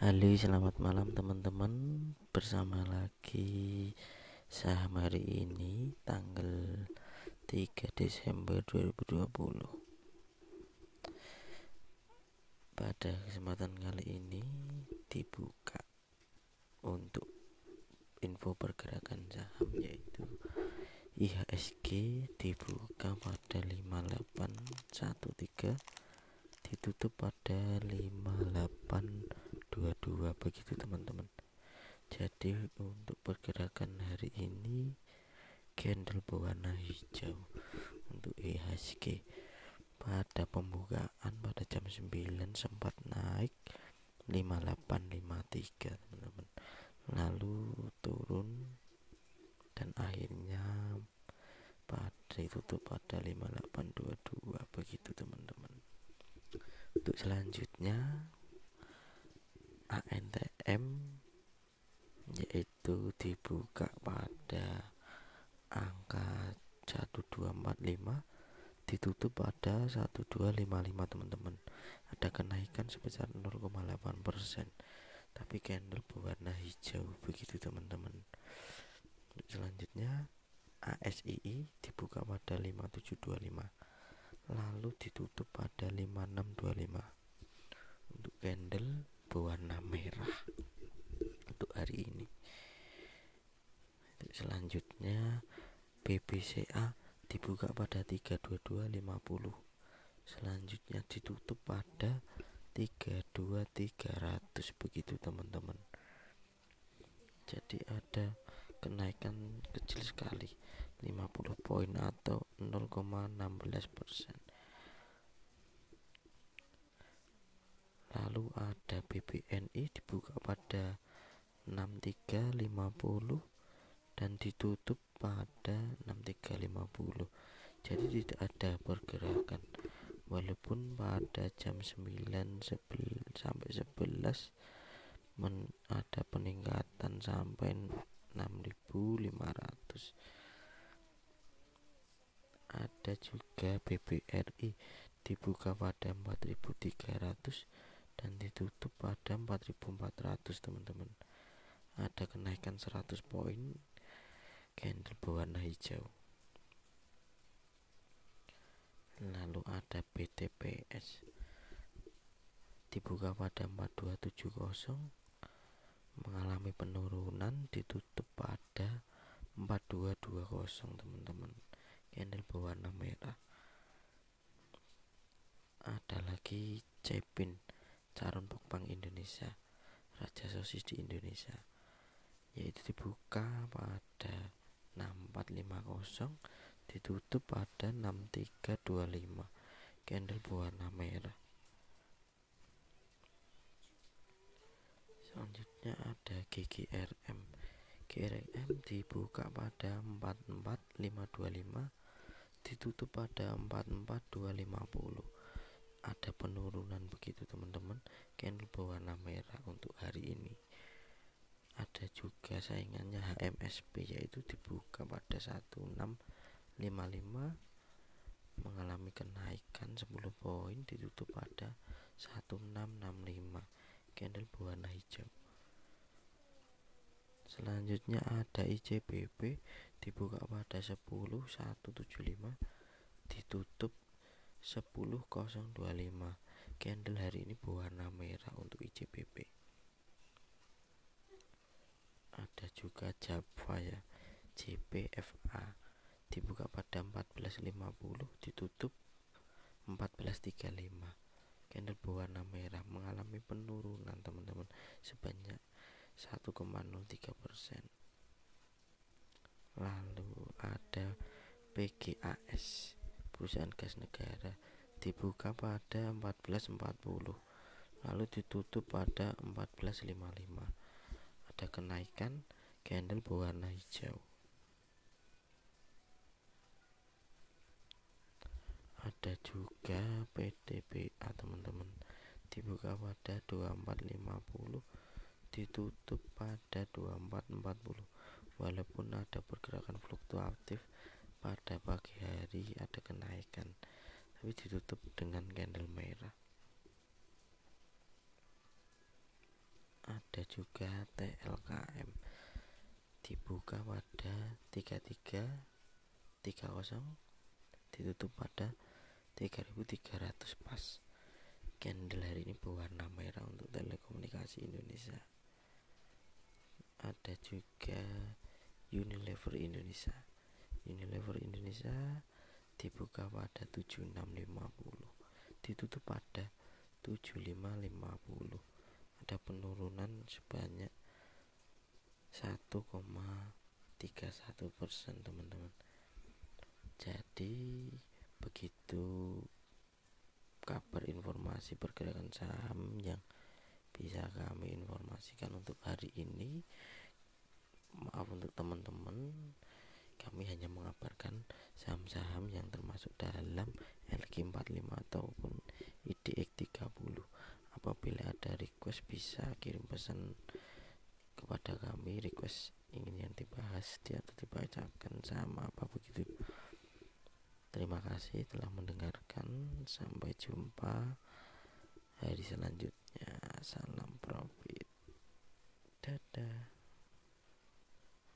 Halo selamat malam teman-teman. Bersama lagi saham hari ini Tanggal 3 Desember 2020 Pada kesempatan kali ini Dibuka Untuk info pergerakan saham Yaitu IHSG dibuka pada 5813 Ditutup pada 58 22 begitu teman-teman. Jadi untuk pergerakan hari ini candle berwarna hijau untuk IHSG pada pembukaan pada jam 9 sempat naik 5853 teman-teman. Lalu turun dan akhirnya pada ditutup pada 5822 begitu teman-teman. Untuk selanjutnya ANTM yaitu dibuka pada angka 1245 ditutup pada 1255 teman-teman. Ada kenaikan sebesar 0,8 persen tapi candle berwarna hijau begitu teman-teman. Selanjutnya ASII dibuka pada 5725 lalu ditutup pada 5625 untuk candle berwarna merah untuk hari ini selanjutnya BBCA dibuka pada 32250 selanjutnya ditutup pada 32300 begitu teman-teman. Jadi ada kenaikan kecil sekali 50 poin atau 0,16 persen. Lalu ada BBNI dibuka pada 6350 dan ditutup pada 6350 jadi tidak ada pergerakan. Walaupun pada jam 9 11, sampai 11 men, ada peningkatan sampai 6500 ada juga BBRI dibuka pada 4300 dan ditutup pada 4400 teman-teman. Ada kenaikan 100 poin candle berwarna hijau. Lalu ada BTPS dibuka pada 4270 mengalami penurunan ditutup pada 4220 teman-teman. Candle berwarna merah. Ada lagi Cepin Carun Pokpang Indonesia Raja Sosis di Indonesia. Yaitu dibuka pada 6450 ditutup pada 6325 candle berwarna merah. Selanjutnya ada GGRM GRM dibuka pada 44525 ditutup pada 44250 ada penurunan begitu teman-teman. Candle berwarna merah untuk hari ini saingannya HMSP yaitu dibuka pada 1655 mengalami kenaikan 10 poin ditutup pada 1665 candle berwarna hijau. Selanjutnya ada ICBP dibuka pada 10175 ditutup 10025 candle hari ini berwarna merah untuk ICBP ada juga Java ya JPFA dibuka pada 1450 ditutup 1435 candle berwarna merah mengalami penurunan teman-teman sebanyak 1,03 persen. Lalu ada PGAS perusahaan gas negara. Dibuka pada 1440 lalu ditutup pada 1455 ada kenaikan candle berwarna hijau. Ada juga PDBA teman-teman. Dibuka pada 2450 ditutup pada 2440 walaupun ada pergerakan fluktuatif pada pagi hari ada kenaikan tapi ditutup dengan candle merah ada juga TLKM dibuka pada 33 30 ditutup pada 3300 pas. Candle hari ini berwarna merah untuk telekomunikasi Indonesia. Ada juga Unilever Indonesia. Unilever Indonesia dibuka pada 7650 ditutup pada 7550 ada penurunan sebanyak 1,31 persen teman-teman. Jadi begitu kabar informasi pergerakan saham yang bisa kami informasikan untuk hari ini maaf untuk teman-teman kami hanya mengabarkan saham-saham yang termasuk dalam LQ45 ataupun IDX 30 apabila ada request bisa kirim pesan kepada kami request ingin yang dibahas dia atau dibacakan sama apa begitu. Terima kasih telah mendengarkan. Sampai jumpa hari selanjutnya. Salam profit. Dadah